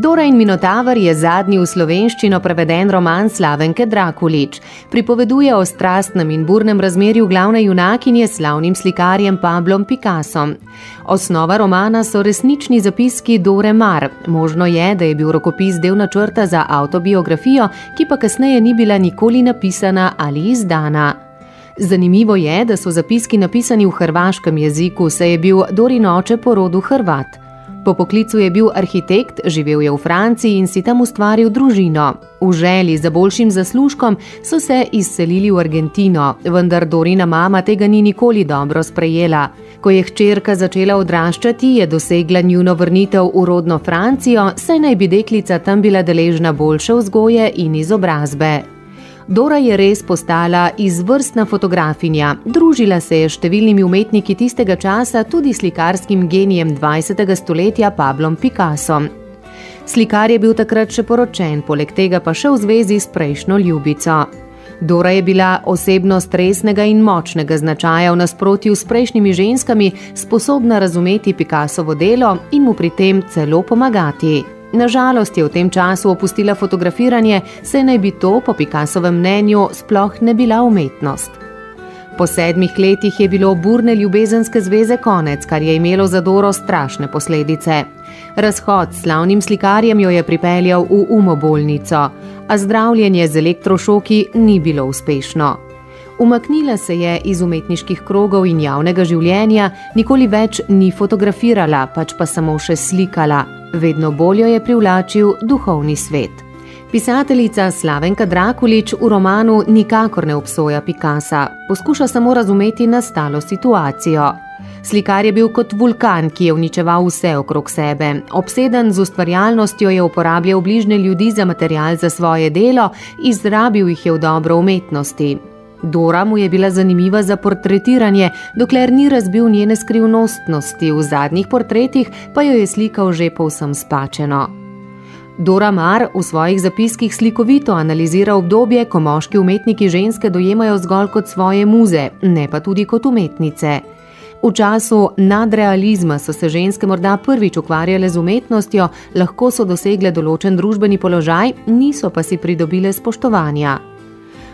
Dora in Minotaver je zadnji v slovenščino preveden roman Slavenke Drakulič. Pripoveduje o strastnem in burnem razmerju glavne junakinje s slavnim slikarjem Pablom Picassom. Osnova romana so resnični zapiski Dore Mar. Možno je, da je bil rokopis del načrta za autobiografijo, ki pa kasneje ni bila nikoli napisana ali izdana. Zanimivo je, da so zapiski napisani v hrvaškem jeziku, saj je bil Dorin oče porodu Hrvat. Po poklicu je bil arhitekt, živel je v Franciji in si tam ustvaril družino. V želji za boljšim zaslužkom so se izselili v Argentino, vendar Dorina mama tega ni nikoli dobro sprejela. Ko je hčerka začela odraščati, je dosegla njuno vrnitev v rodno Francijo, saj naj bi deklica tam bila deležna boljše vzgoje in izobrazbe. Dora je res postala izvrstna fotografinja, družila se je s številnimi umetniki tistega časa, tudi slikarskim genijem 20. stoletja Pablom Picassom. Slikar je bil takrat še poročen, poleg tega pa še v zvezi s prejšnjo ljubico. Dora je bila osebnost resnega in močnega značaja v nasprotju s prejšnjimi ženskami, sposobna razumeti Picassovo delo in mu pri tem celo pomagati. Nažalost je v tem času opustila fotografiranje, saj naj bi to, po Picassovem mnenju, sploh ne bila umetnost. Po sedmih letih je bilo burne ljubezenske zveze konec, kar je imelo za Doro strašne posledice. Razhod s slavnim slikarjem jo je pripeljal v umobolnico, a zdravljenje z elektrošoki ni bilo uspešno. Umaknila se je iz umetniških krogov in javnega življenja, nikoli več ni fotografirala, pač pa samo še slikala. Vedno bolj jo je privlačil duhovni svet. Pisateljica Slavenka Drakulič v romanu nikakor ne obsoja Picasa, poskuša samo razumeti nastalo situacijo. Slikar je bil kot vulkan, ki je uničeval vse okrog sebe. Obseden z ustvarjalnostjo je uporabljal bližne ljudi za material za svoje delo, izrabil jih je v dobro umetnosti. Dora mu je bila zanimiva za portretiranje, dokler ni razbil njene skrivnostnosti, v zadnjih portretih pa jo je slikal že povsem spačeno. Dora Mar v svojih zapiskih slikovito analizira obdobje, ko moški umetniki ženske dojemajo zgolj kot svoje muze, ne pa tudi kot umetnice. V času nadrealizma so se ženske morda prvič ukvarjale z umetnostjo, lahko so dosegle določen družbeni položaj, niso pa si pridobile spoštovanja.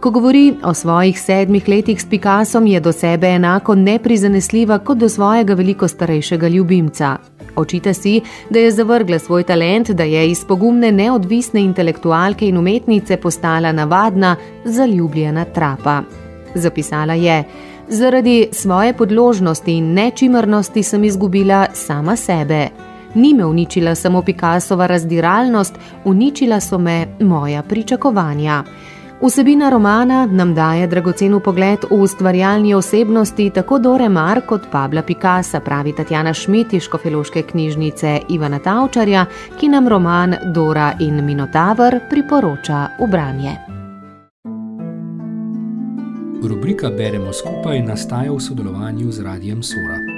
Ko govori o svojih sedmih letih s Picassom, je do sebe enako neprizanesljiva kot do svojega veliko starejšega ljubimca. Očita si, da je zavrgla svoj talent, da je iz pogumne neodvisne intelektualke in umetnice postala navadna, zaljubljena trapa. Zapisala je: Zaradi svoje podložnosti in nečimrnosti sem izgubila sama sebe. Ni me uničila samo Picassova razdiralnost, uničila so me moja pričakovanja. Vsebina romana nam daje dragocen pogled v ustvarjalni osebnosti tako Dore Mar kot Pabla Picasa, pravi Tatjana Šmit iz Škofeloške knjižnice Ivana Tavčarja, ki nam roman Dora in Minotaver priporoča v branje. Rubrika Beremo skupaj nastaja v sodelovanju z Radijem Sora.